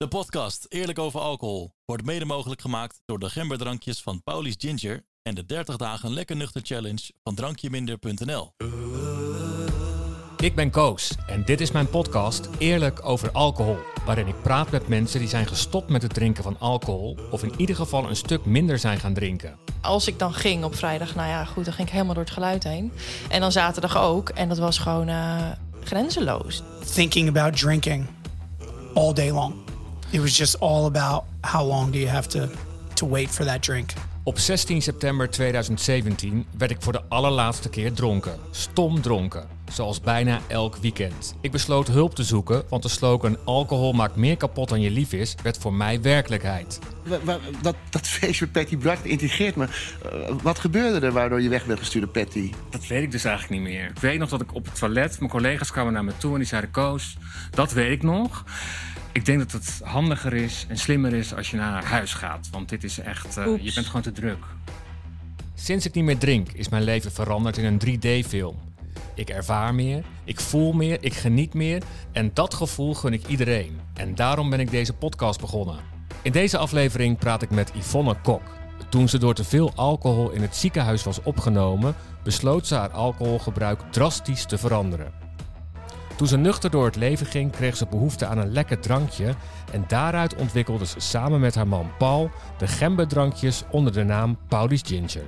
De podcast Eerlijk over alcohol wordt mede mogelijk gemaakt door de gemberdrankjes van Paulies Ginger en de 30 dagen lekker nuchter challenge van drankjeminder.nl. Ik ben Koos en dit is mijn podcast Eerlijk over alcohol, waarin ik praat met mensen die zijn gestopt met het drinken van alcohol of in ieder geval een stuk minder zijn gaan drinken. Als ik dan ging op vrijdag, nou ja, goed, dan ging ik helemaal door het geluid heen. En dan zaterdag ook. En dat was gewoon uh, grenzeloos. Thinking about drinking all day long. It was just all about how long do you have to, to wait for that drink. Op 16 september 2017 werd ik voor de allerlaatste keer dronken. Stom dronken. Zoals bijna elk weekend. Ik besloot hulp te zoeken, want de slogan alcohol maakt meer kapot dan je lief is, werd voor mij werkelijkheid. Dat, dat feest met Patty Brak integreert me. Uh, wat gebeurde er waardoor je weg werd gestuurd, Patty? Dat weet ik dus eigenlijk niet meer. Ik weet nog dat ik op het toilet, mijn collega's kwamen naar me toe en die zeiden: Koos, dat weet ik nog. Ik denk dat het handiger is en slimmer is als je naar huis gaat. Want dit is echt, uh, je bent gewoon te druk. Sinds ik niet meer drink, is mijn leven veranderd in een 3D-film. Ik ervaar meer, ik voel meer, ik geniet meer. En dat gevoel gun ik iedereen. En daarom ben ik deze podcast begonnen. In deze aflevering praat ik met Yvonne Kok. Toen ze door te veel alcohol in het ziekenhuis was opgenomen, besloot ze haar alcoholgebruik drastisch te veranderen. Toen ze nuchter door het leven ging, kreeg ze behoefte aan een lekker drankje. En daaruit ontwikkelde ze samen met haar man Paul de gemberdrankjes onder de naam Paulies Ginger.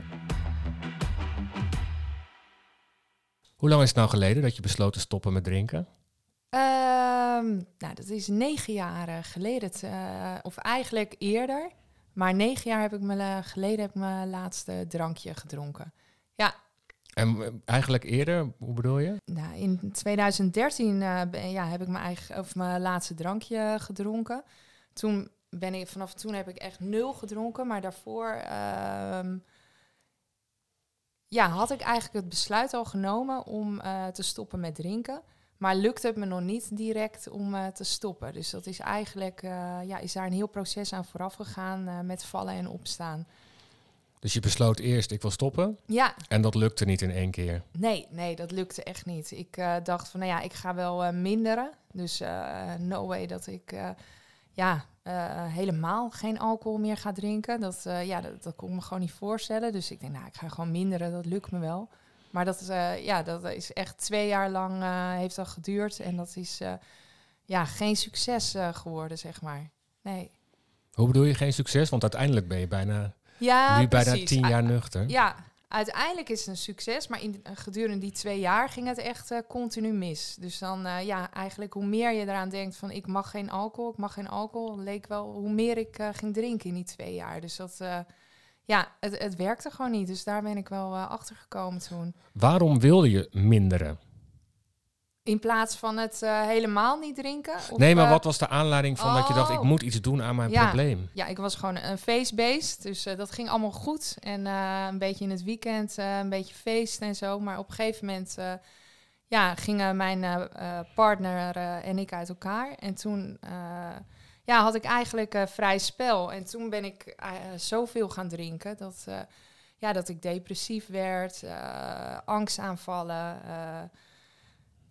Hoe lang is het nou geleden dat je besloot te stoppen met drinken? Um, nou, dat is negen jaar geleden. Uh, of eigenlijk eerder. Maar negen jaar heb ik me, geleden heb ik mijn laatste drankje gedronken. Ja, en eigenlijk eerder, hoe bedoel je? Nou, in 2013 uh, ja, heb ik mijn, eigen, of mijn laatste drankje gedronken. Toen ben ik, vanaf toen heb ik echt nul gedronken. Maar daarvoor uh, ja, had ik eigenlijk het besluit al genomen om uh, te stoppen met drinken. Maar lukte het me nog niet direct om te stoppen. Dus dat is eigenlijk, ja, is daar een heel proces aan vooraf gegaan met vallen en opstaan. Dus je besloot eerst, ik wil stoppen. Ja. En dat lukte niet in één keer. Nee, nee, dat lukte echt niet. Ik uh, dacht van, nou ja, ik ga wel uh, minderen. Dus uh, no way dat ik ja, helemaal geen alcohol meer ga drinken. Dat, ja, dat, dat kon ik me gewoon niet voorstellen. Dus ik denk, nou, ik ga gewoon minderen, dat lukt me wel. Maar dat, ja, dat is echt twee jaar lang heeft dat geduurd. En dat is ja, geen succes geworden, zeg maar. Nee. Hoe bedoel je geen succes? Want uiteindelijk ben je bijna ja, nu bijna precies. tien jaar nuchter. Ja, uiteindelijk is het een succes, maar in, gedurende die twee jaar ging het echt uh, continu mis. Dus dan, uh, ja, eigenlijk hoe meer je eraan denkt van ik mag geen alcohol, ik mag geen alcohol, leek wel hoe meer ik uh, ging drinken in die twee jaar. Dus dat, ja, het, het werkte gewoon niet. Dus daar ben ik wel achter gekomen toen. Waarom wilde je minderen? In plaats van het uh, helemaal niet drinken? Of, nee, maar wat was de aanleiding van oh. dat je dacht, ik moet iets doen aan mijn ja. probleem? Ja, ik was gewoon een feestbeest, dus uh, dat ging allemaal goed. En een beetje in het weekend, een beetje feest en zo. Maar op een gegeven moment ja, gingen mijn partner en ik uit elkaar. En toen ja, had ik eigenlijk vrij spel. En toen ben ik zoveel gaan drinken dat, ja, dat ik depressief werd, angstaanvallen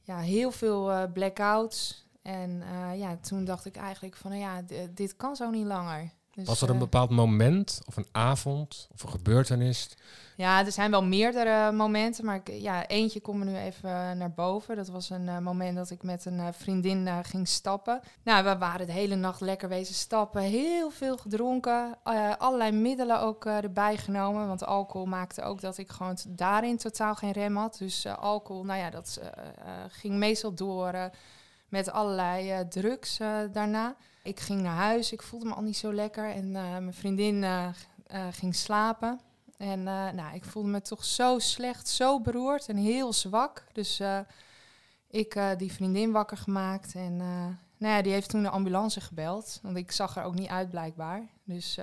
ja, heel veel uh, blackouts. En uh, ja, toen dacht ik eigenlijk van, nou ja, dit kan zo niet langer. Dus, Was er een uh, bepaald moment of een avond of een gebeurtenis? Ja, er zijn wel meerdere momenten, maar ik, ja, eentje komt nu even naar boven. Dat was een moment dat ik met een vriendin ging stappen. Nou, we waren de hele nacht lekker wezen stappen, heel veel gedronken, allerlei middelen ook erbij genomen. Want alcohol maakte ook dat ik gewoon daarin totaal geen rem had. Dus alcohol, nou ja, dat ging meestal door met allerlei drugs daarna. Ik ging naar huis, ik voelde me al niet zo lekker. En uh, mijn vriendin uh, uh, ging slapen. En nou, ik voelde me toch zo slecht, zo beroerd en heel zwak. Dus ik die vriendin wakker gemaakt. En nou ja, die heeft toen de ambulance gebeld. Want ik zag er ook niet uit blijkbaar. Dus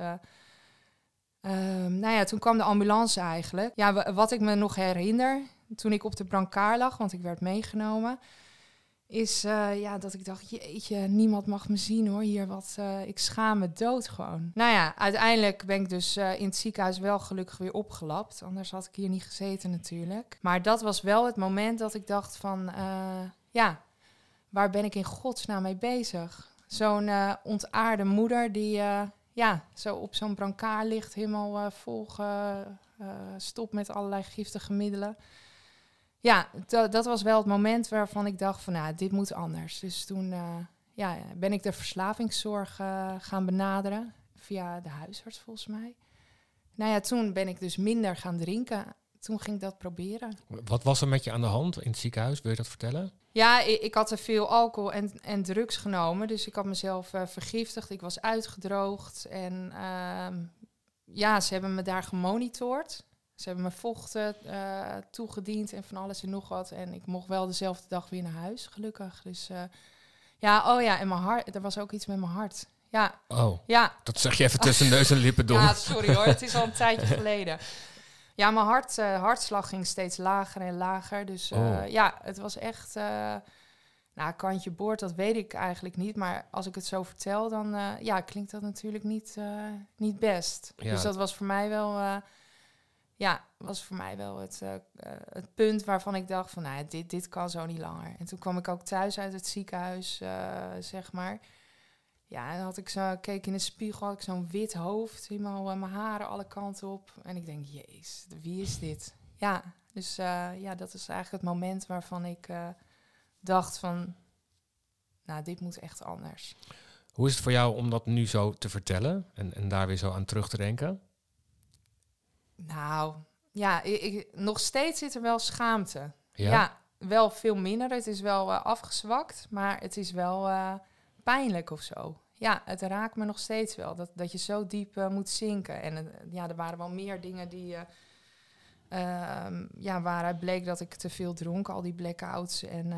nou ja, toen kwam de ambulance eigenlijk. Ja, wat ik me nog herinner, toen ik op de brancard lag, want ik werd meegenomen is uh, ja, dat ik dacht, jeetje, niemand mag me zien hoor, hier wat, uh, ik schaam me dood gewoon. Nou ja, uiteindelijk ben ik dus uh, in het ziekenhuis wel gelukkig weer opgelapt, anders had ik hier niet gezeten natuurlijk. Maar dat was wel het moment dat ik dacht van, ja, waar ben ik in godsnaam mee bezig? zo'n eh, ontaarde moeder die eh, ja, zo op zo'n brancard ligt, helemaal vol gestopt met allerlei giftige middelen. Ja, dat was wel het moment waarvan ik dacht van, nou, dit moet anders. Dus toen ja, ben ik de verslavingszorg gaan benaderen, via de huisarts volgens mij. Nou ja, toen ben ik dus minder gaan drinken. Toen ging ik dat proberen. Wat was er met je aan de hand in het ziekenhuis? Wil je dat vertellen? Ja, ik, ik, had te veel alcohol en, en drugs genomen. Dus ik had mezelf uh, vergiftigd. Ik was uitgedroogd. En uh, ja, ze hebben me daar gemonitord. Ze hebben me vochten uh, toegediend en van alles en nog wat. En ik mocht wel dezelfde dag weer naar huis, gelukkig. Dus uh, ja, oh ja, en mijn hart. Er was ook iets met mijn hart. Ja. Oh. Ja. Dat zeg je even tussen neus en lippen door. ja, sorry hoor. Het is al een tijdje geleden. Ja, mijn hart, uh, hartslag ging steeds lager en lager. Dus oh. ja, het was echt... Nou, kantje boord, dat weet ik eigenlijk niet. Maar als ik het zo vertel, dan ja, klinkt dat natuurlijk niet, niet best. Ja. Dus dat was voor mij wel... ja, was voor mij wel het, het punt waarvan ik dacht van... Nou, dit, dit kan zo niet langer. En toen kwam ik ook thuis uit het ziekenhuis, zeg maar... Ja, dan had ik zo, keek in de spiegel, had ik zo'n wit hoofd, helemaal mijn haren alle kanten op. En ik denk, jezus, wie is dit? Ja, dus ja, dat is eigenlijk het moment waarvan ik dacht van, nou, dit moet echt anders. Hoe is het voor jou om dat nu zo te vertellen en, en daar weer zo aan terug te denken? Nou, ja, ik, ik, nog steeds zit er wel schaamte. Ja? ja wel veel minder. Het is wel afgezwakt, maar het is wel pijnlijk of zo. Ja, het raakt me nog steeds wel. Dat, dat je zo diep uh, moet zinken. En ja, er waren wel meer dingen die. Uh, ja, waaruit bleek dat ik te veel dronk, al die blackouts. En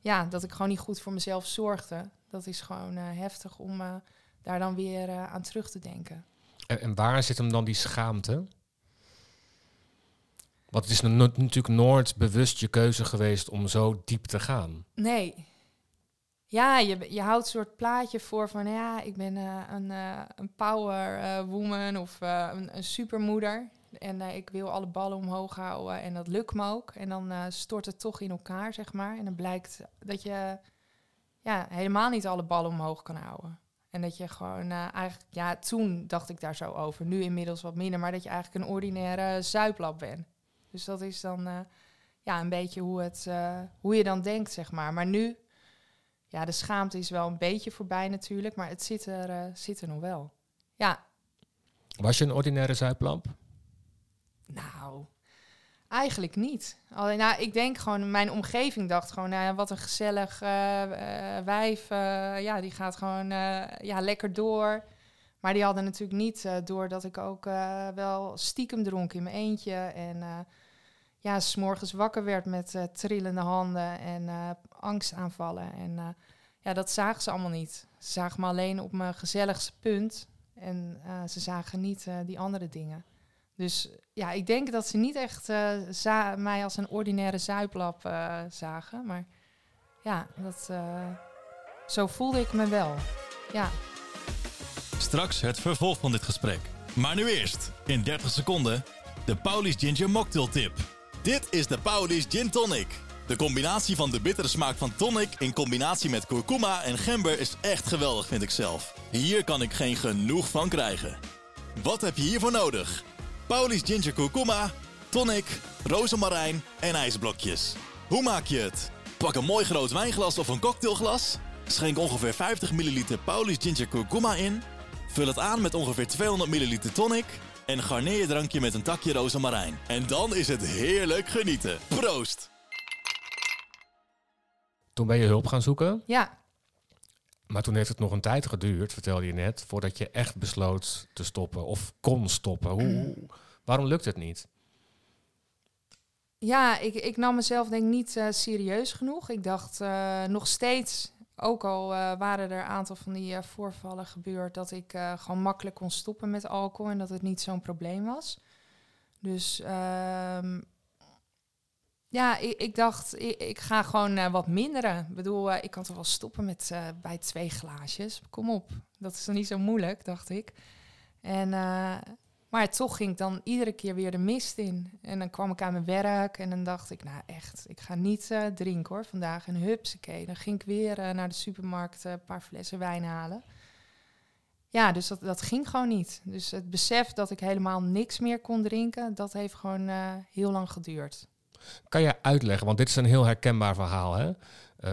ja, dat ik gewoon niet goed voor mezelf zorgde. Dat is gewoon heftig om daar dan weer aan terug te denken. En, waar zit hem dan die schaamte? Want het is natuurlijk nooit bewust je keuze geweest om zo diep te gaan. Nee, ja, je, je houdt een soort plaatje voor van ja, ik ben uh, een, uh, een power uh, woman of een, een, supermoeder. En ik wil alle ballen omhoog houden en dat lukt me ook. En dan stort het toch in elkaar, zeg maar. En dan blijkt dat je ja, helemaal niet alle ballen omhoog kan houden. En dat je gewoon eigenlijk, ja, toen dacht ik daar zo over. Nu inmiddels wat minder, maar dat je eigenlijk een ordinaire zuiplap bent. Dus dat is dan ja, een beetje hoe, het, hoe je dan denkt, zeg maar. Maar nu ja, de schaamte is wel een beetje voorbij natuurlijk, maar het zit er, uh, zit er nog wel. Ja. Was je een ordinaire zuiplamp? Nou, eigenlijk niet. Alleen, nou, ik denk gewoon, mijn omgeving dacht gewoon, nou wat een gezellig uh, uh, wijf. ja, die gaat gewoon ja, lekker door. Maar die hadden natuurlijk niet door dat ik ook wel stiekem dronk in mijn eentje. En ja, s'morgens wakker werd met trillende handen en angstaanvallen. En ja, dat zagen ze allemaal niet. Ze zagen me alleen op mijn gezelligste punt. En ze zagen niet die andere dingen. Dus ja, ik denk dat ze niet echt mij als een ordinaire zuiplap zagen. Maar ja, dat, zo voelde ik me wel. Ja. Straks het vervolg van dit gesprek. Maar nu eerst, in 30 seconden, de Paulies Ginger Mocktail Tip. Dit is de Paulies Gin Tonic. De combinatie van de bittere smaak van tonic in combinatie met kurkuma en gember is echt geweldig, vind ik zelf. Hier kan ik geen genoeg van krijgen. Wat heb je hiervoor nodig? Paulies Ginger Kurkuma, tonic, rozemarijn en ijsblokjes. Hoe maak je het? Pak een mooi groot wijnglas of een cocktailglas. Schenk ongeveer 50 ml Paulies Ginger Kurkuma in. Vul het aan met ongeveer 200 ml tonic en garneer je drankje met een takje rozemarijn. En dan is het heerlijk genieten. Proost! Toen ben je hulp gaan zoeken. Ja. Maar toen heeft het nog een tijd geduurd, vertelde je net, voordat je echt besloot te stoppen of kon stoppen. Hoe, waarom lukt het niet? Ja, ik, ik nam mezelf denk ik niet uh, serieus genoeg. Ik dacht uh, nog steeds, ook al uh, waren er een aantal van die voorvallen gebeurd, dat ik gewoon makkelijk kon stoppen met alcohol en dat het niet zo'n probleem was. Dus um, ja, ik, ik dacht, ik, ga gewoon wat minderen. Ik bedoel, ik kan toch wel stoppen met bij twee glaasjes. Kom op, dat is toch niet zo moeilijk, dacht ik. En Maar toch ging ik dan iedere keer weer de mist in. En dan kwam ik aan mijn werk en dan dacht ik, nou echt, ik ga niet drinken hoor vandaag. En hupsakee, dan ging ik weer naar de supermarkt een paar flessen wijn halen. Ja, dus dat, dat ging gewoon niet. Dus het besef dat ik helemaal niks meer kon drinken, dat heeft gewoon heel lang geduurd. Kan je uitleggen, want dit is een heel herkenbaar verhaal. Hè?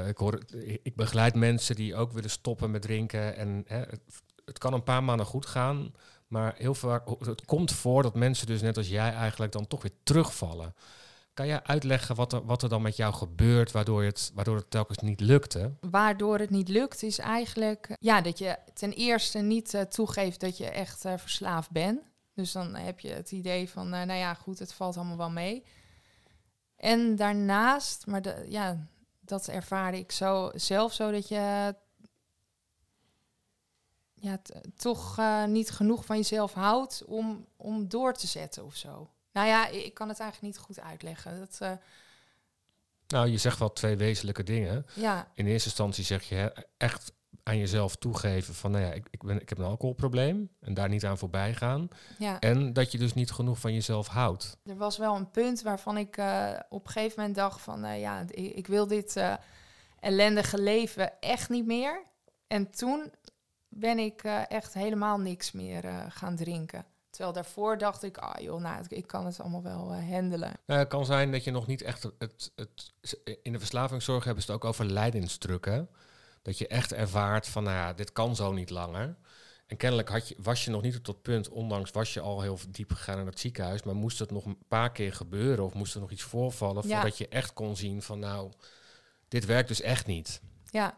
ik, hoor, ik begeleid mensen die ook willen stoppen met drinken. En hè, het, het kan een paar maanden goed gaan, maar heel vaak, het komt voor dat mensen dus net als jij eigenlijk dan toch weer terugvallen. Kan jij uitleggen wat er, wat er dan met jou gebeurt, waardoor het, waardoor het telkens niet lukte? Waardoor het niet lukt, is eigenlijk ja, dat je ten eerste niet uh, toegeeft dat je echt uh, verslaafd bent. Dus dan heb je het idee van, nou ja, goed, het valt allemaal wel mee. En daarnaast, maar de, ja, dat ervaarde ik zo, zelf zo, dat je ja, toch uh, niet genoeg van jezelf houdt om, om door te zetten of zo. Nou ja, ik kan het eigenlijk niet goed uitleggen. Dat, uh, nou, je zegt wel twee wezenlijke dingen. Ja. In eerste instantie zeg je echt aan jezelf toegeven van, nou ja, ik, ik, ben, ik heb een alcoholprobleem en daar niet aan voorbij gaan. Ja. En dat je dus niet genoeg van jezelf houdt. Er was wel een punt waarvan ik uh, op een gegeven moment dacht van, uh, ja, ik, ik, wil dit uh, ellendige leven echt niet meer. En toen ben ik uh, echt helemaal niks meer gaan drinken. Terwijl daarvoor dacht ik, ah joh, nou, ik kan het allemaal wel uh, handelen. Nou, het kan zijn dat je nog niet echt het, het, In de verslavingszorg hebben ze het ook over lijdensdrukken. Dat je echt ervaart van, nou ja, dit kan zo niet langer. En kennelijk had je, was je nog niet op dat punt, ondanks was je al heel diep gegaan in het ziekenhuis. Maar moest het nog een paar keer gebeuren of moest er nog iets voorvallen... Ja. voordat je echt kon zien van, nou, dit werkt dus echt niet. Ja,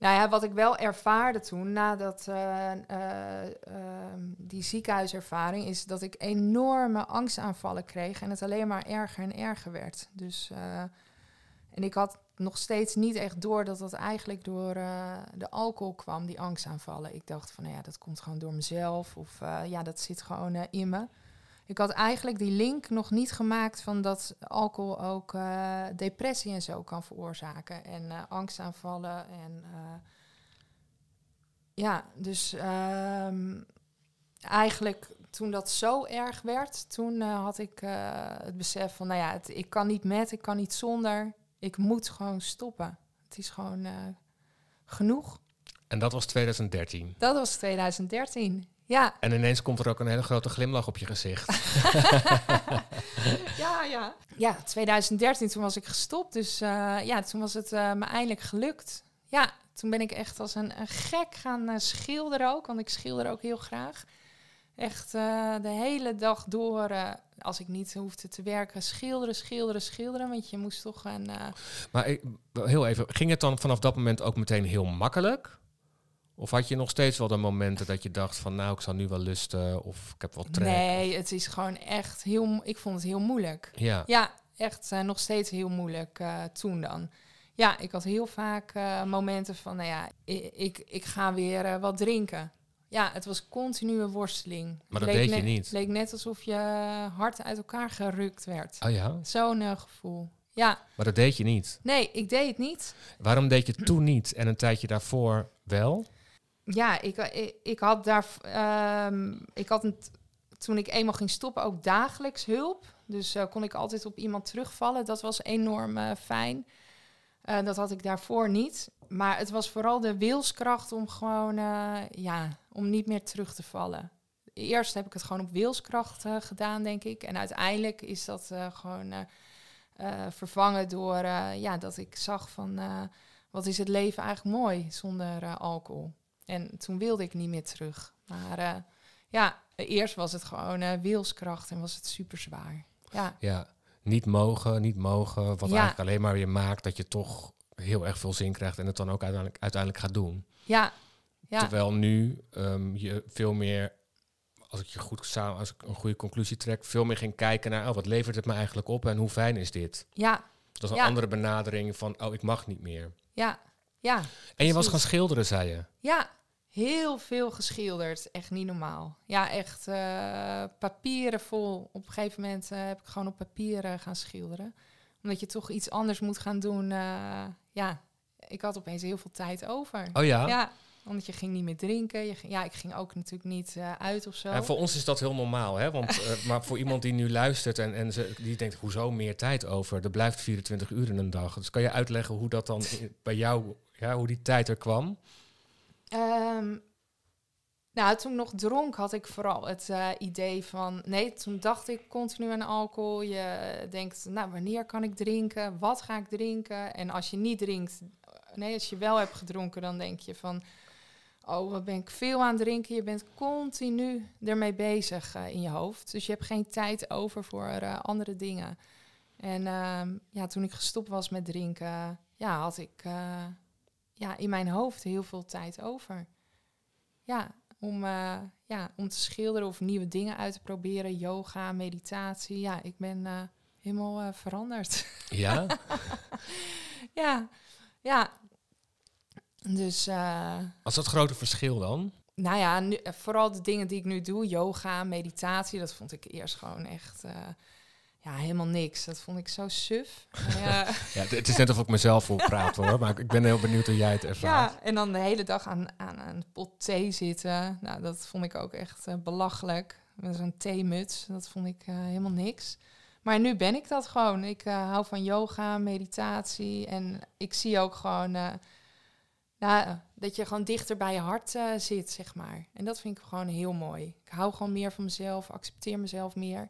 nou ja, wat ik wel ervaarde toen, nadat uh, uh, uh, die ziekenhuiservaring, is dat ik enorme angstaanvallen kreeg en het alleen maar erger en erger werd. Dus, eh, en ik had nog steeds niet echt door dat dat eigenlijk door eh, de alcohol kwam, die angstaanvallen. Ik dacht van, nou ja, dat komt gewoon door mezelf of eh, ja, dat zit gewoon in me. Ik had eigenlijk die link nog niet gemaakt van dat alcohol ook depressie en zo kan veroorzaken. En angstaanvallen. En ja, dus um, eigenlijk toen dat zo erg werd, toen had ik het besef van, nou ja, ik kan niet met, ik kan niet zonder. Ik moet gewoon stoppen. Het is gewoon genoeg. En dat was 2013? Dat was 2013. Ja. En ineens komt er ook een hele grote glimlach op je gezicht. ja, ja. Ja, 2013, toen was ik gestopt. Dus uh, ja, toen was het uh, me eindelijk gelukt. Ja, toen ben ik echt als een, een gek gaan schilderen ook. Want ik schilder ook heel graag. Echt de hele dag door, als ik niet hoefde te werken, schilderen, schilderen, schilderen. Want je moest toch een... Maar ik, heel even, ging het dan vanaf dat moment ook meteen heel makkelijk? Of had je nog steeds wel de momenten dat je dacht van nou, ik zal nu wel lusten of ik heb wel trek? Nee, het is gewoon echt heel, ik vond het heel moeilijk. Ja, ja echt uh, nog steeds heel moeilijk uh, toen dan. Ja, ik had heel vaak uh, momenten van, nou ja, ik, ik, ik ga weer wat drinken. Ja, het was continue worsteling. Maar dat deed je niet? Het leek net alsof je hart uit elkaar gerukt werd. Oh ja? Zo'n gevoel. Ja. Maar dat deed je niet? Nee, ik deed het niet. Waarom deed je toen niet en een tijdje daarvoor wel? Ja, ik, ik, ik had daar. Um, ik had een, toen ik eenmaal ging stoppen ook dagelijks hulp. Dus uh, kon ik altijd op iemand terugvallen. Dat was enorm uh, fijn. Uh, dat had ik daarvoor niet. Maar het was vooral de wilskracht om gewoon, ja, om niet meer terug te vallen. Eerst heb ik het gewoon op wilskracht gedaan, denk ik. En uiteindelijk is dat gewoon vervangen door, ja, dat ik zag van, wat is het leven eigenlijk mooi zonder alcohol. En toen wilde ik niet meer terug. Maar ja, eerst was het gewoon wilskracht en was het super zwaar. Ja. ja, niet mogen, niet mogen. Wat ja. eigenlijk alleen maar weer maakt dat je toch heel erg veel zin krijgt en het dan ook uiteindelijk, uiteindelijk gaat doen. Ja. Ja. Terwijl nu um, je veel meer, als ik je goed samen, als ik een goede conclusie trek, veel meer ging kijken naar oh, wat levert het me eigenlijk op en hoe fijn is dit? Ja. Dat is een ja. andere benadering van oh, ik mag niet meer. Ja. Ja. En je was gaan schilderen, zei je? Ja, heel veel geschilderd. Echt niet normaal. Ja, echt uh, papieren vol. Op een gegeven moment uh, heb ik gewoon op papieren gaan schilderen. Omdat je toch iets anders moet gaan doen. Uh, ja, ik had opeens heel veel tijd over. Oh ja? Ja. Want je ging niet meer drinken. Je ging, ja, ik ging ook natuurlijk niet eh, uit of zo. En voor ons is dat heel normaal, hè? Want, eh, maar voor iemand die nu luistert en, en ze, die denkt, hoezo meer tijd over? Er blijft 24 uur in een dag. Dus kan je uitleggen hoe dat dan bij jou, ja, hoe die tijd er kwam? Ehm, nou, toen ik nog dronk had ik vooral het eh, idee van... Nee, toen dacht ik continu aan alcohol. Je denkt, nou, wanneer kan ik drinken? Wat ga ik drinken? En als je niet drinkt... Nee, als je wel hebt gedronken, dan denk je van... Oh, wat ben ik veel aan het drinken. Je bent continu ermee bezig eh, in je hoofd. Dus je hebt geen tijd over voor eh, andere dingen. En ehm, ja, toen ik gestopt was met drinken... Ja, had ik... eh, ja, in mijn hoofd heel veel tijd over. Ja, om, ja, om te schilderen of nieuwe dingen uit te proberen. Yoga, meditatie. Ja, ik ben helemaal veranderd. Ja? ja, ja. Dus, eh, Was dat grote verschil dan? nou ja, nu, eh, vooral de dingen die ik nu doe. Yoga, meditatie. Dat vond ik eerst gewoon echt... eh, ja, helemaal niks. Dat vond ik zo suf. Ja, het- is net of ik mezelf wil praten hoor, maar ik ben heel benieuwd hoe jij het ervaart. Ja, en dan de hele dag aan, aan een pot thee zitten. Nou, dat vond ik ook echt belachelijk. Met zo'n theemuts, dat vond ik helemaal niks. Maar nu ben ik dat gewoon. Ik hou van yoga, meditatie. En ik zie ook gewoon nou, dat je gewoon dichter bij je hart eh, zit, zeg maar. En dat vind ik gewoon heel mooi. Ik hou gewoon meer van mezelf, accepteer mezelf meer.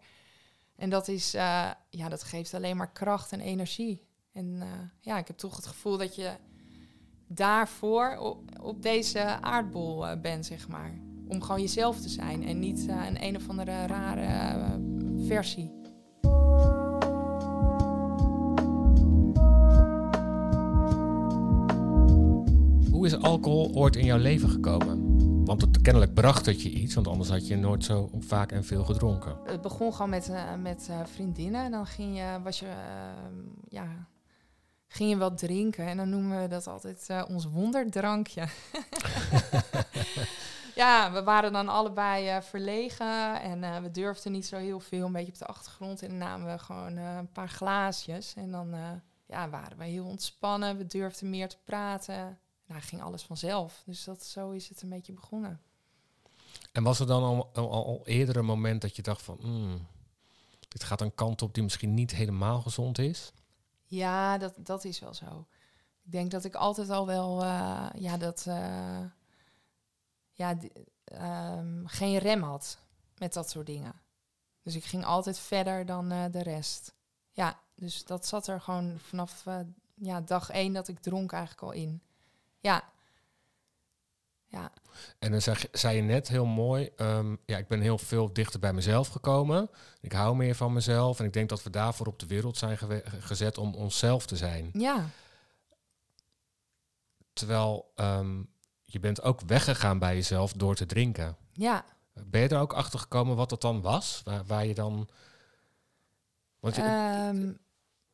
En dat is, eh, ja, dat geeft alleen maar kracht en energie. En eh, ja, ik heb toch het gevoel dat je daarvoor op, op deze aardbol bent, zeg maar. Om gewoon jezelf te zijn en niet een een of andere rare versie. Hoe is alcohol ooit in jouw leven gekomen? Want het, kennelijk bracht het je iets, want anders had je nooit zo vaak en veel gedronken. Het begon gewoon met, eh, met eh, vriendinnen. En dan ging je, was je, eh, ja, ging je wat drinken. En dan noemen we dat altijd eh, ons wonderdrankje. ja, we waren dan allebei verlegen. En we durfden niet zo heel veel, een beetje op de achtergrond. En dan namen we gewoon een paar glaasjes. En dan ja, waren we heel ontspannen. We durfden meer te praten. Nou, ging alles vanzelf. Dus dat, zo is het een beetje begonnen. En was er dan al, al, al eerder een moment dat je dacht van... "Hmm, dit gaat een kant op die misschien niet helemaal gezond is? Ja, dat, dat is wel zo. Ik denk dat ik altijd al wel, eh, ja, dat, eh, ja, ehm, geen rem had met dat soort dingen. Dus ik ging altijd verder dan eh, de rest. Ja, dus dat zat er gewoon vanaf ja, dag één dat ik dronk eigenlijk al in. Ja. Ja, En dan zeg, zei je net heel mooi, ehm, ja, ik ben heel veel dichter bij mezelf gekomen. Ik hou meer van mezelf en ik denk dat we daarvoor op de wereld zijn gezet om onszelf te zijn. ja, Terwijl ehm, je bent ook weggegaan bij jezelf door te drinken. ja. Ben je er ook achter gekomen wat dat dan was? Waar, waar je dan... Want je- Ehm,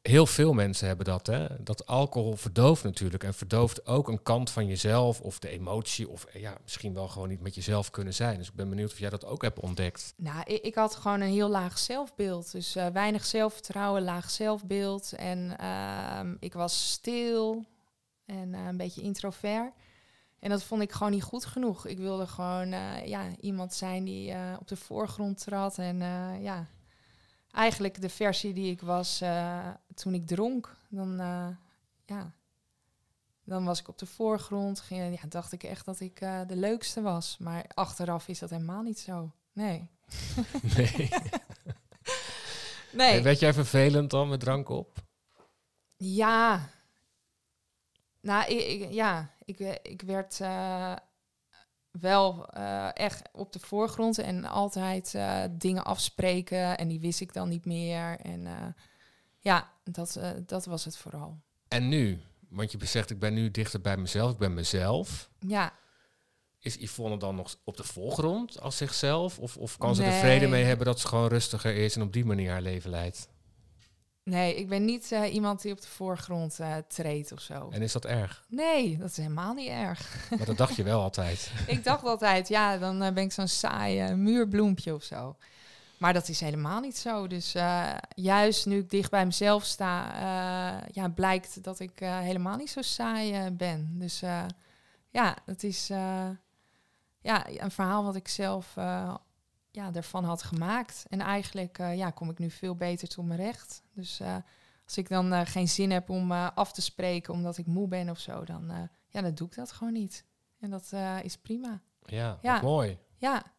heel veel mensen hebben dat, hè? Dat alcohol verdooft natuurlijk. En verdooft ook een kant van jezelf of de emotie. Of eh, ja, misschien wel gewoon niet met jezelf kunnen zijn. Dus ik ben benieuwd of jij dat ook hebt ontdekt. Nou, ik, ik had gewoon een heel laag zelfbeeld. Dus eh, weinig zelfvertrouwen, laag zelfbeeld. En ehm, ik was stil en eh, een beetje introvert. En dat vond ik gewoon niet goed genoeg. Ik wilde gewoon ja, iemand zijn die op de voorgrond trad. En ja, eigenlijk de versie die ik was eh, toen ik dronk. Dan, eh, ja, dan was ik op de voorgrond. Ging, ja, dacht ik echt dat ik eh, de leukste was. Maar achteraf is dat helemaal niet zo. Nee. Nee. Nee. Werd jij vervelend dan met drank op? Ja. Nou, ik, ik- ja, ik, ik werd wel eh, echt op de voorgrond en altijd eh, dingen afspreken en die wist ik dan niet meer. En eh, ja, dat, dat was het vooral. En nu? Want je zegt, ik ben nu dichter bij mezelf. Ik ben mezelf. Ja, Is Yvonne dan nog op de voorgrond als zichzelf? Of, of kan ze er vrede mee hebben dat ze gewoon rustiger is en op die manier haar leven leidt? Nee, ik ben niet eh, iemand die op de voorgrond eh, treedt of zo. En is dat erg? Nee, dat is helemaal niet erg. Maar dat dacht je wel altijd. ik dacht altijd, ja, dan eh, ben ik zo'n saai eh, muurbloempje of zo. Maar dat is helemaal niet zo. Dus juist nu ik dicht bij mezelf sta, ja, blijkt dat ik helemaal niet zo saai ben. Dus ja, het is ja, een verhaal wat ik zelf ja, ervan had gemaakt. En eigenlijk eh, ja, kom ik nu veel beter tot mijn recht. Dus eh, als ik dan eh, geen zin heb om af te spreken omdat ik moe ben of zo, dan, ja, dan doe ik dat gewoon niet. En dat is prima. Ja, mooi. Ja,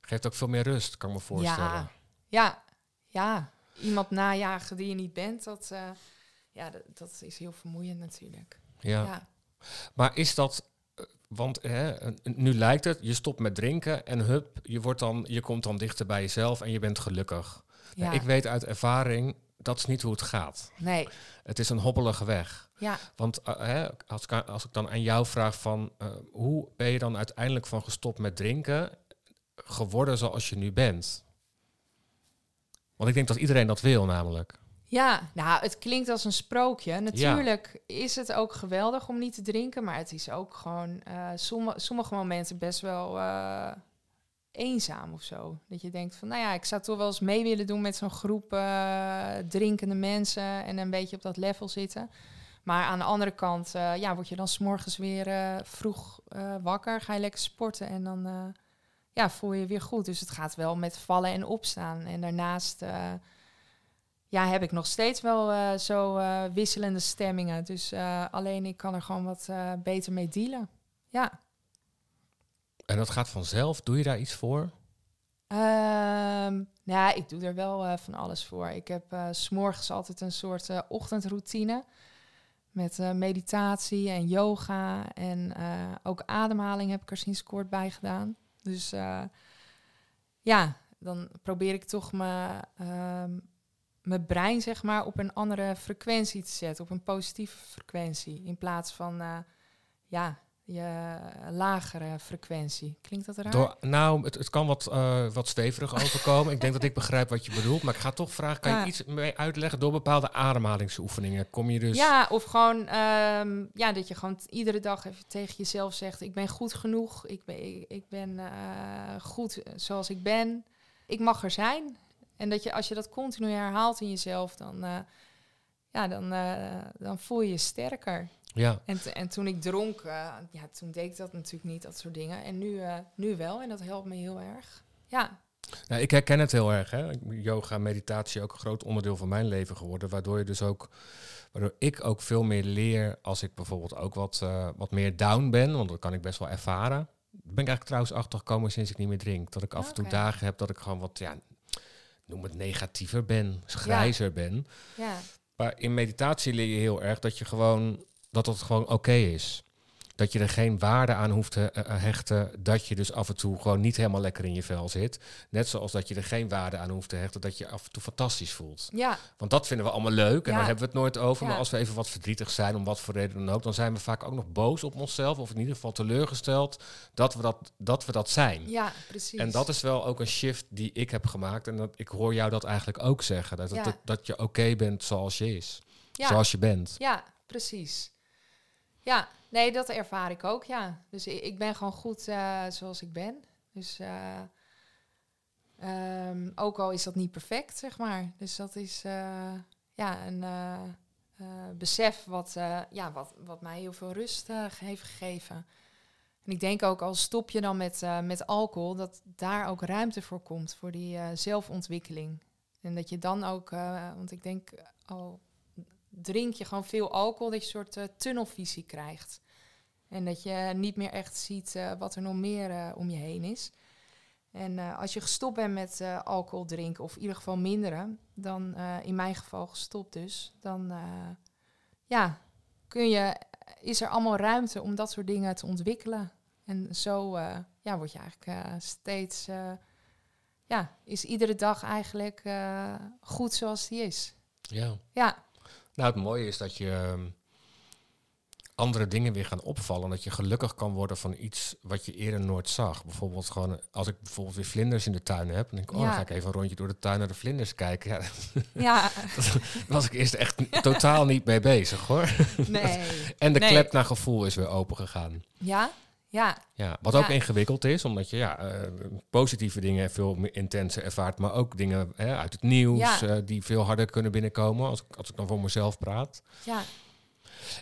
Geeft ook veel meer rust, kan ik me voorstellen. ja, ja, ja. Iemand najagen die je niet bent, dat, ja, dat, dat is heel vermoeiend natuurlijk. Ja. ja. Maar is dat, want hè, nu lijkt het, je stopt met drinken en hup, je, wordt dan, je komt dan dichter bij jezelf en je bent gelukkig. Nou, ik weet uit ervaring, dat is niet hoe het gaat. Nee, Het is een hobbelige weg. ja. Want eh, hè, als, ik, als ik dan aan jou vraag van, eh, hoe ben je dan uiteindelijk van gestopt met drinken geworden zoals je nu bent? Want ik denk dat iedereen dat wil namelijk. Ja, nou, het klinkt als een sprookje. Natuurlijk is het ook geweldig om niet te drinken, maar het is ook gewoon eh, sommige, sommige momenten best wel eh, eenzaam of zo. Dat je denkt van, nou ja, ik zou toch wel eens mee willen doen met zo'n groep eh, drinkende mensen en een beetje op dat level zitten. Maar aan de andere kant, ja, word je dan s'morgens weer vroeg wakker, ga je lekker sporten en dan ja, voel je je weer goed. Dus het gaat wel met vallen en opstaan. En daarnaast ja, heb ik nog steeds wel eh, zo eh, wisselende stemmingen. Dus eh, alleen ik kan er gewoon wat beter mee dealen. Ja. En dat gaat vanzelf. Doe je daar iets voor? Ehm, nou, ja, ik doe er wel van alles voor. Ik heb s s'morgens altijd een soort ochtendroutine. Met meditatie en yoga. En ook ademhaling heb ik er sinds kort bij gedaan. Dus ja, dan probeer ik toch mijn, ehm, mijn brein zeg maar, op een andere frequentie te zetten. Op een positieve frequentie. In plaats van eh, ja, je lagere frequentie. Klinkt dat raar? Door, nou, het, het kan wat, eh, wat zweverig overkomen. ik denk dat ik begrijp wat je bedoelt. Maar ik ga toch vragen, kan Ja. je iets mee uitleggen? Door bepaalde ademhalingsoefeningen kom je dus... Ja, of gewoon ehm, ja, dat je gewoon iedere dag even tegen jezelf zegt: Ik ben goed genoeg. Ik ben, ik, ik ben eh, goed zoals ik ben. Ik mag er zijn. En dat je als je dat continu herhaalt in jezelf, dan, eh, ja, dan, eh, dan voel je je sterker. ja. En, en toen ik dronk, eh, ja, toen deed ik dat natuurlijk niet, dat soort dingen. En nu, nu wel. En dat helpt me heel erg. Ja, Nou, ik herken het heel erg. Hè. Yoga, meditatie ook een groot onderdeel van mijn leven geworden. Waardoor je dus ook, waardoor ik ook veel meer leer als ik bijvoorbeeld ook wat, wat meer down ben. Want dat kan ik best wel ervaren. Ben ik eigenlijk trouwens achtergekomen sinds ik niet meer drink. Dat ik af en toe dagen heb dat ik gewoon wat, ja, noem het negatiever ben, grijzer ben. ja, Maar in meditatie leer je heel erg dat je gewoon dat het gewoon oké is. Dat je er geen waarde aan hoeft te eh, eh, hechten. Dat je dus af en toe gewoon niet helemaal lekker in je vel zit. Net zoals dat je er geen waarde aan hoeft te hechten. Dat je af en toe fantastisch voelt. ja, Want dat vinden we allemaal leuk. En Ja. daar hebben we het nooit over. Ja. Maar als we even wat verdrietig zijn, om wat voor reden dan ook. Dan zijn we vaak ook nog boos op onszelf. Of in ieder geval teleurgesteld dat we dat, dat, we dat zijn. ja, precies. En dat is wel ook een shift die ik heb gemaakt. En dat, ik hoor jou dat eigenlijk ook zeggen. Dat, Ja. dat, dat je oké bent zoals je is. Zoals je bent. Ja, precies. Ja, nee, dat ervaar ik ook, ja. Dus ik, ben gewoon goed eh, zoals ik ben. Dus eh, ehm, ook al is dat niet perfect, zeg maar. Dus dat is eh, ja, een besef wat, ja, wat, wat mij heel veel rust heeft gegeven. En ik denk ook, al stop je dan met, met alcohol, dat daar ook ruimte voor komt, voor die zelfontwikkeling. En dat je dan ook, want ik denk al drink je gewoon veel alcohol, dat je een soort eh, tunnelvisie krijgt. En dat je niet meer echt ziet eh, wat er nog meer eh, om je heen is. En als je gestopt bent met alcohol drinken, of in ieder geval minderen, dan in mijn geval gestopt dus, dan ja, kun je, is er allemaal ruimte om dat soort dingen te ontwikkelen. En zo ja, word je eigenlijk steeds, ja, is iedere dag eigenlijk goed zoals die is. Ja. Ja, Nou, het mooie is dat je ehm, andere dingen weer gaan opvallen. Dat je gelukkig kan worden van iets wat je eerder nooit zag. Bijvoorbeeld gewoon, als ik bijvoorbeeld weer vlinders in de tuin heb. Dan denk ik, oh, dan ga ik even een rondje door de tuin naar de vlinders kijken. Ja, ja, daar was ik eerst echt totaal niet mee bezig hoor. nee. En de Nee. klep naar gevoel is weer open gegaan. Ja, ja, Ja, wat ook Ja. ingewikkeld is, omdat je ja, eh, positieve dingen veel meer intenser ervaart, maar ook dingen hè, uit het nieuws Ja. eh, die veel harder kunnen binnenkomen, als, ik- als ik dan voor mezelf praat. ja,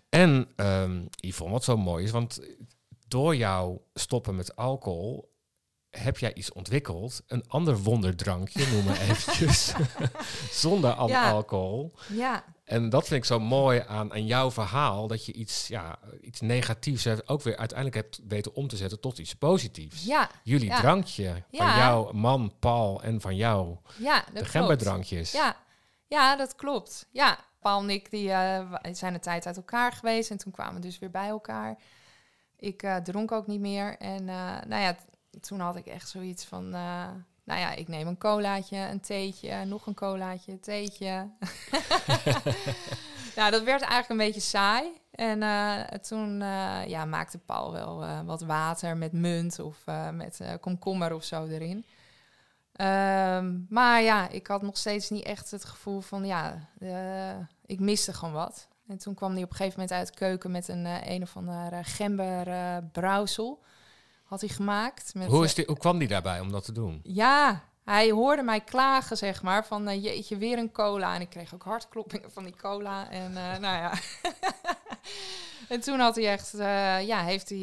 En ehm Yvonne, wat zo mooi is, want door jouw stoppen met alcohol heb jij iets ontwikkeld, een ander wonderdrankje, noem maar eventjes, zonder al Ja. alcohol. Ja, En dat vind ik zo mooi aan, aan jouw verhaal, dat je iets, ja, iets negatiefs ook weer uiteindelijk hebt weten om te zetten tot iets positiefs. ja, Jullie ja. drankje, van jouw man Paul en van jou, ja. Dat de gemberdrankjes. Ja, ja, dat klopt. Ja, Paul en ik die, eh, zijn een tijd uit elkaar geweest en toen kwamen we dus weer bij elkaar. Ik eh, dronk ook niet meer en eh, nou ja, toen had ik echt zoiets van, nou ja, ik neem een colaatje, een theetje, nog een colaatje, een theetje. nou, dat werd eigenlijk een beetje saai. En eh, toen eh, ja, maakte Paul wel eh, wat water met munt of met komkommer of zo erin. Ehm, maar ja, ik had nog steeds niet echt het gevoel van, ja, ik miste gewoon wat. En toen kwam hij op een gegeven moment uit de keuken met een een of andere gember brouwsel. Had hij gemaakt. Met, Hoe, is die, hoe kwam die daarbij om dat te doen? ja, hij hoorde mij klagen, zeg maar, van eh, jeetje, weer een cola. En ik kreeg ook hartkloppingen van die cola. En eh, nou ja. en toen had hij echt, eh, ja, heeft hij,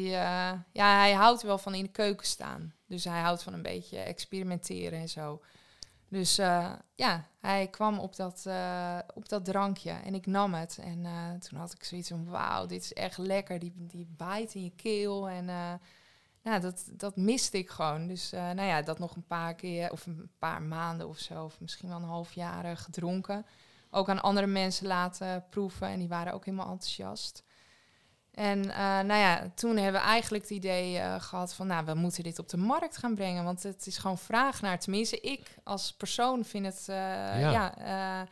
ja, hij houdt wel van in de keuken staan. Dus hij houdt van een beetje experimenteren en zo. Dus ja, hij kwam op dat, op dat drankje en ik nam het. En toen had ik zoiets van, wauw, dit is echt lekker. Die, die bijt in je keel en... nou, dat, dat miste ik gewoon. Dus eh, nou ja, dat nog een paar keer, of een paar maanden of zo, of misschien wel een half jaar eh, gedronken. Ook aan andere mensen laten proeven en die waren ook helemaal enthousiast. En eh, nou ja, toen hebben we eigenlijk het idee eh, gehad van, nou, we moeten dit op de markt gaan brengen, want het is gewoon vraag naar. Tenminste, ik als persoon vind het, Ja. ja,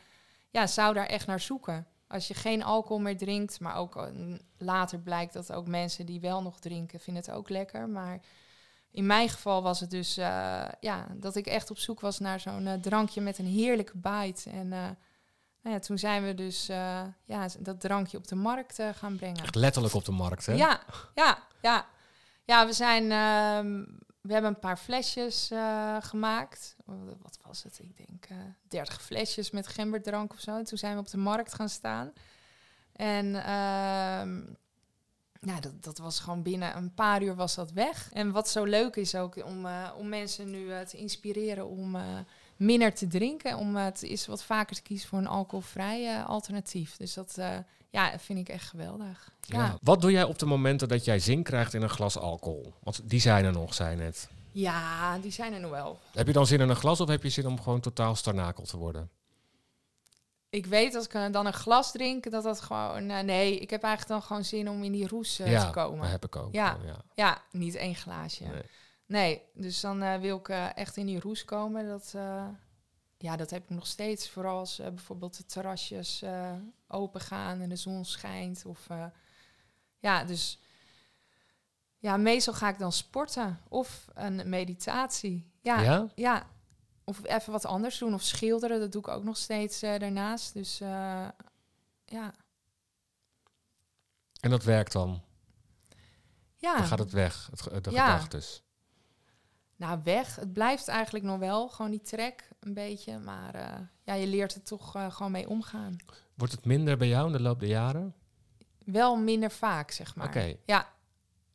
ja, zou daar echt naar zoeken. Als je geen alcohol meer drinkt, maar ook eh, later blijkt dat ook mensen die wel nog drinken, vinden het ook lekker. Maar in mijn geval was het dus eh, ja, dat ik echt op zoek was naar zo'n eh, drankje met een heerlijke bite. En nou ja, toen zijn we dus ja, dat drankje op de markt gaan brengen. Echt letterlijk op de markt, hè? Ja, ja, ja. Ja, we zijn. We hebben een paar flesjes eh, gemaakt. Wat was het? Ik denk eh 30 flesjes met gemberdrank of zo. En toen zijn we op de markt gaan staan. En ja, dat, dat was gewoon binnen een paar uur was dat weg. En wat zo leuk is ook om, eh, om mensen nu te inspireren om minder te drinken. Om het is wat vaker te kiezen voor een alcoholvrij eh, alternatief. Dus dat ja, vind ik echt geweldig. Ja. Ja. Wat doe jij op de momenten dat jij zin krijgt in een glas alcohol? Want die zijn er nog, zei je net. Ja, die zijn er nog wel. Heb je dan zin in een glas of heb je zin om gewoon totaal starnakel te worden? Ik weet als ik dan een glas drink, dat dat gewoon... eh, nee, ik heb eigenlijk dan gewoon zin om in die roes eh, ja, te komen. dat heb ik ook. Ja. Ja. Ja, niet één glaasje. Nee. Nee, dus dan eh, wil ik echt in die roes komen. Dat, ja, dat heb ik nog steeds. Vooral als eh, bijvoorbeeld de terrasjes eh, open gaan en de zon schijnt. Of, eh, ja, dus... Ja, meestal ga ik dan sporten of een meditatie. Ja, Ja? ja, of even wat anders doen. Of schilderen, dat doe ik ook nog steeds daarnaast. Dus ja. En dat werkt dan? ja. Dan gaat het weg, het, de Ja. gedachtes. Nou, weg. Het blijft eigenlijk nog wel. Gewoon die trek een beetje. Maar eh, ja, je leert er toch eh, gewoon mee omgaan. Wordt het minder bij jou in de loop der jaren? Wel minder vaak, zeg maar. Oké. Ja.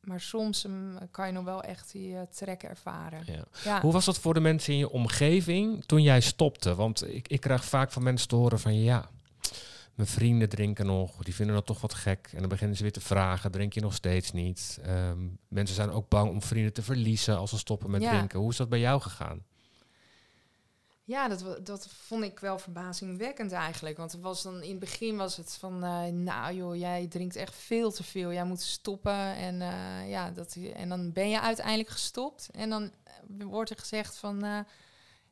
Maar soms mm, kan je nog wel echt die eh, trek ervaren. Ja. Ja. Hoe was dat voor de mensen in je omgeving toen jij stopte? Want ik, ik krijg vaak van mensen te horen van ja, mijn vrienden drinken nog, die vinden dat toch wat gek. En dan beginnen ze weer te vragen, drink je nog steeds niet? Ehm, mensen zijn ook bang om vrienden te verliezen als ze stoppen met Ja. drinken. Hoe is dat bij jou gegaan? Ja, dat, dat vond ik wel verbazingwekkend eigenlijk. Want het was dan, in het begin was het van, eh, nou joh, jij drinkt echt veel te veel. Jij moet stoppen. En, eh, ja, dat, en dan ben je uiteindelijk gestopt. En dan eh, wordt er gezegd van,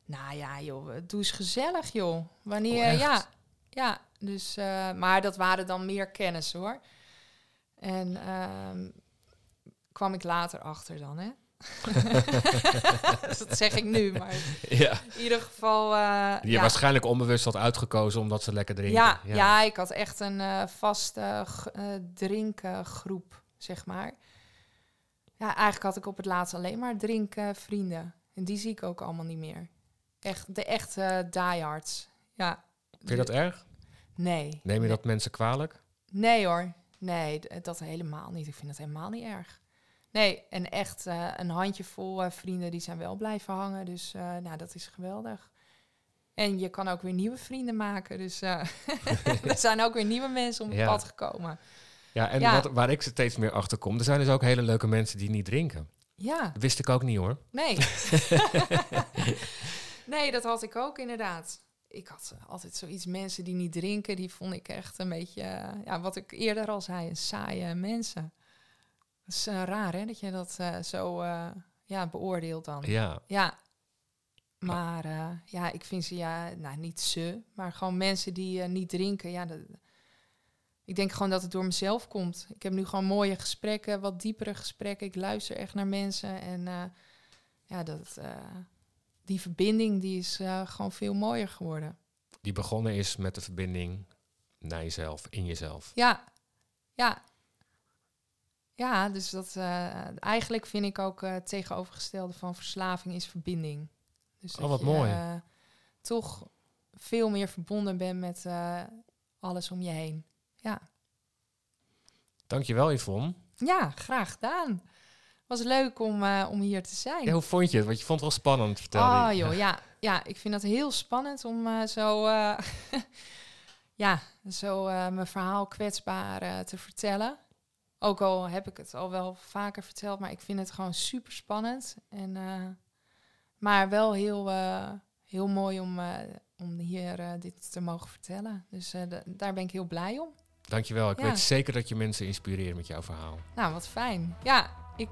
nou ja joh, doe eens gezellig joh. Wanneer, Oh, ja, ja. Dus, eh, maar dat waren dan meer kennis hoor. En ehm, kwam ik later achter dan, hè. dat zeg ik nu, maar Ja. in ieder geval. Die je ja. waarschijnlijk onbewust had uitgekozen omdat ze lekker drinken. Ja, ja. ik had echt een eh, vaste drinkgroep, zeg maar. Ja, eigenlijk had ik op het laatst alleen maar drinkvrienden. en die zie ik ook allemaal niet meer. Echt, de echte diehards. Ja. Vind je dat erg? Nee. Neem je dat mensen kwalijk? Nee hoor. Nee, dat helemaal niet. Ik vind het helemaal niet erg. Nee, en echt uh, een handjevol uh, vrienden die zijn wel blijven hangen. Dus uh, nou, dat is geweldig. En je kan ook weer nieuwe vrienden maken. Dus er zijn ook weer nieuwe mensen om het ja. pad gekomen. Ja, en ja. Wat, waar ik steeds meer achter kom, er zijn dus ook hele leuke mensen die niet drinken. Ja. Dat wist ik ook niet hoor. Nee. nee, dat had ik ook inderdaad. Ik had altijd zoiets mensen die niet drinken, die vond ik echt een beetje, ja, wat ik eerder al zei, een saaie mensen. Dat is uh, raar hè, dat je dat uh, zo uh, ja, beoordeelt dan. Ja. Ja. Maar ja, ik vind ze ja, nou niet ze, maar gewoon mensen die niet drinken. Ja, dat, ik denk gewoon dat het door mezelf komt. Ik heb nu gewoon mooie gesprekken, wat diepere gesprekken. Ik luister echt naar mensen. En ja, dat, die verbinding die is gewoon veel mooier geworden. Die begonnen is met de verbinding naar jezelf, in jezelf. Ja, ja. Ja, dus dat uh, eigenlijk vind ik ook uh, het tegenovergestelde van verslaving is verbinding. Dus oh, wat je, mooi. Toch veel meer verbonden bent met alles om je heen. Ja. Dankjewel, Yvonne. Ja, graag gedaan. Was leuk om, om hier te zijn. Ja, hoe vond je het? Want je vond het wel spannend, vertel Oh joh, ja. ja, ik vind het heel spannend om zo, ja, zo mijn verhaal kwetsbaar te vertellen. Ook al heb ik het al wel vaker verteld, maar ik vind het gewoon super spannend. En, maar wel heel, heel mooi om, om hier dit te mogen vertellen. Dus daar ben ik heel blij om. Dankjewel. Ik ja. weet zeker dat je mensen inspireert met jouw verhaal. Nou, wat fijn. Ja, ik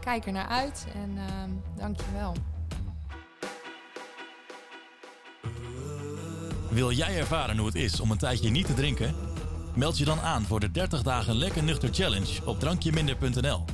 kijk er naar uit en ehm, dankjewel. Wil jij ervaren hoe het is om een tijdje niet te drinken? Meld je dan aan voor de 30 dagen lekker nuchter challenge op drankjeminder.nl.